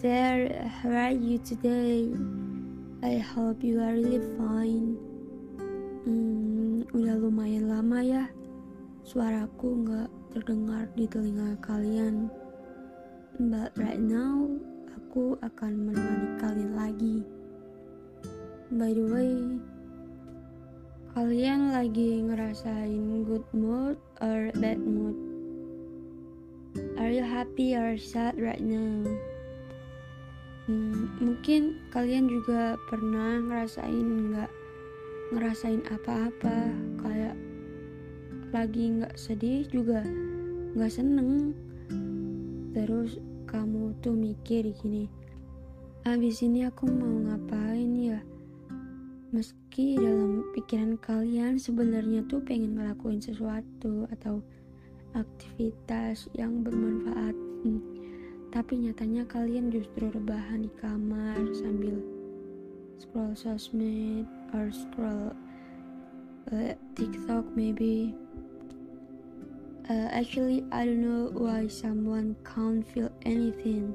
there, how are you today? I hope you are really fine. Hmm, udah lumayan lama ya, suaraku nggak terdengar di telinga kalian. But right now, aku akan menemani kalian lagi. By the way, kalian lagi ngerasain good mood or bad mood? Are you happy or sad right now? Hmm, mungkin kalian juga pernah ngerasain nggak ngerasain apa-apa kayak lagi nggak sedih juga nggak seneng terus kamu tuh mikir gini abis ini aku mau ngapain ya meski dalam pikiran kalian sebenarnya tuh pengen ngelakuin sesuatu atau aktivitas yang bermanfaat. Tapi nyatanya kalian justru rebahan di kamar sambil scroll sosmed or scroll uh, TikTok maybe. Uh, actually I don't know why someone can't feel anything.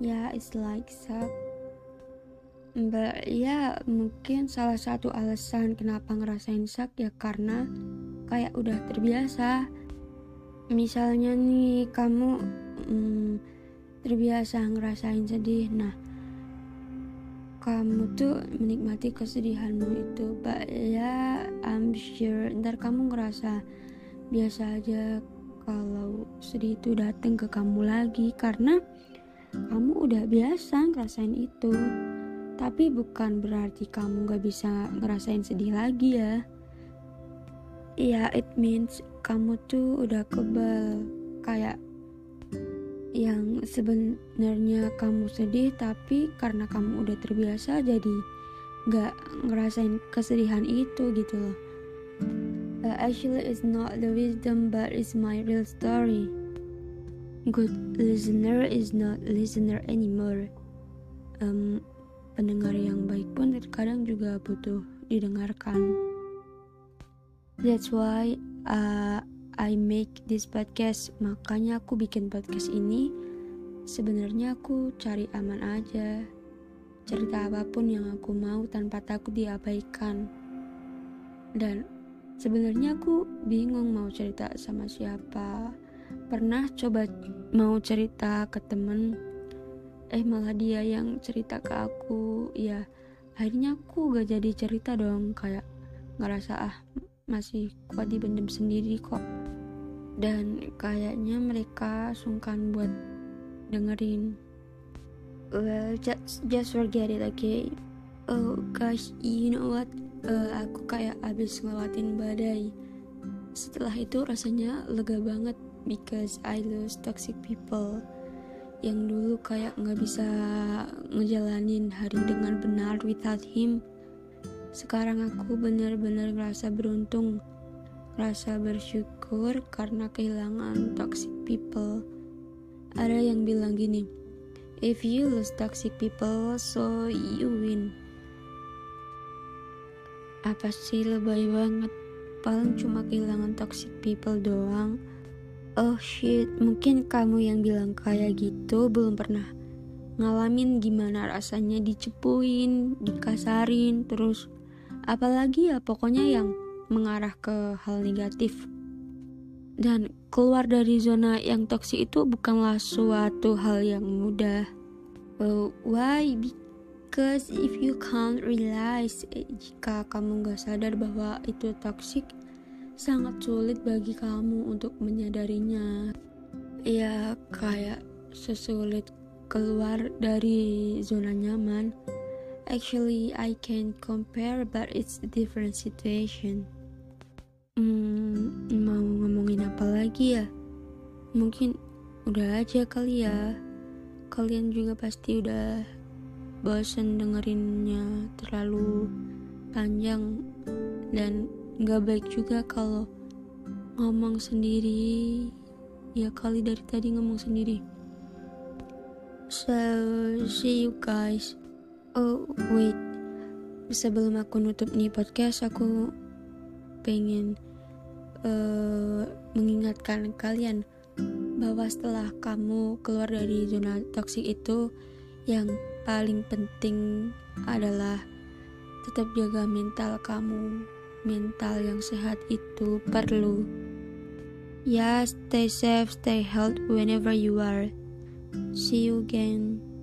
Yeah it's like suck but ya mungkin salah satu alasan kenapa ngerasain sak ya karena kayak udah terbiasa. Misalnya nih kamu hmm, terbiasa ngerasain sedih. Nah kamu tuh menikmati kesedihanmu itu but ya I'm sure. Ntar kamu ngerasa biasa aja kalau sedih itu datang ke kamu lagi karena kamu udah biasa ngerasain itu. Tapi bukan berarti kamu gak bisa ngerasain sedih lagi ya. Ya it means kamu tuh udah kebal. Kayak yang sebenarnya kamu sedih tapi karena kamu udah terbiasa jadi nggak ngerasain kesedihan itu gitu loh. Uh, actually it's not the wisdom but it's my real story. Good listener is not listener anymore. Um, pendengar yang baik pun terkadang juga butuh didengarkan. That's why uh, I make this podcast makanya aku bikin podcast ini. Sebenarnya aku cari aman aja. Cerita apa pun yang aku mau tanpa takut diabaikan. Dan sebenarnya aku bingung mau cerita sama siapa. Pernah coba mau cerita ke temen eh malah dia yang cerita ke aku. Ya akhirnya aku gak jadi cerita dong. Kayak ngerasa ah masih kuat dibendam sendiri kok dan kayaknya mereka sungkan buat dengerin. Well just just forget it okay? Oh gosh you know what? Uh, aku kayak abis ngelewatin badai. Setelah itu rasanya lega banget because I lose toxic people yang dulu kayak nggak bisa ngejalanin hari dengan benar without him. Sekarang aku benar-benar ngerasa beruntung, rasa bersyukur karena kehilangan toxic people. Ada yang bilang gini, if you lose toxic people, so you win. Apa sih lebay banget? Paling cuma kehilangan toxic people doang. Oh shit, mungkin kamu yang bilang kayak gitu belum pernah ngalamin gimana rasanya dicepuin, dikasarin, terus apalagi ya pokoknya yang mengarah ke hal negatif. Dan keluar dari zona yang toksik itu bukanlah suatu hal yang mudah. Uh, why? Because if you can't realize eh, jika kamu gak sadar bahwa itu toksik sangat sulit bagi kamu untuk menyadarinya. Ya kayak sesulit keluar dari zona nyaman. Actually, I can compare, but it's a different situation. Hmm, mau ngomongin apa lagi ya? Mungkin udah aja kali ya. Kalian juga pasti udah bosen dengerinnya terlalu panjang dan gak baik juga kalau ngomong sendiri. Ya kali dari tadi ngomong sendiri. So, see you guys. Oh wait, sebelum aku nutup nih podcast, aku pengen uh, mengingatkan kalian bahwa setelah kamu keluar dari zona toksik itu, yang paling penting adalah tetap jaga mental kamu. Mental yang sehat itu perlu. Ya stay safe stay healthy whenever you are. See you again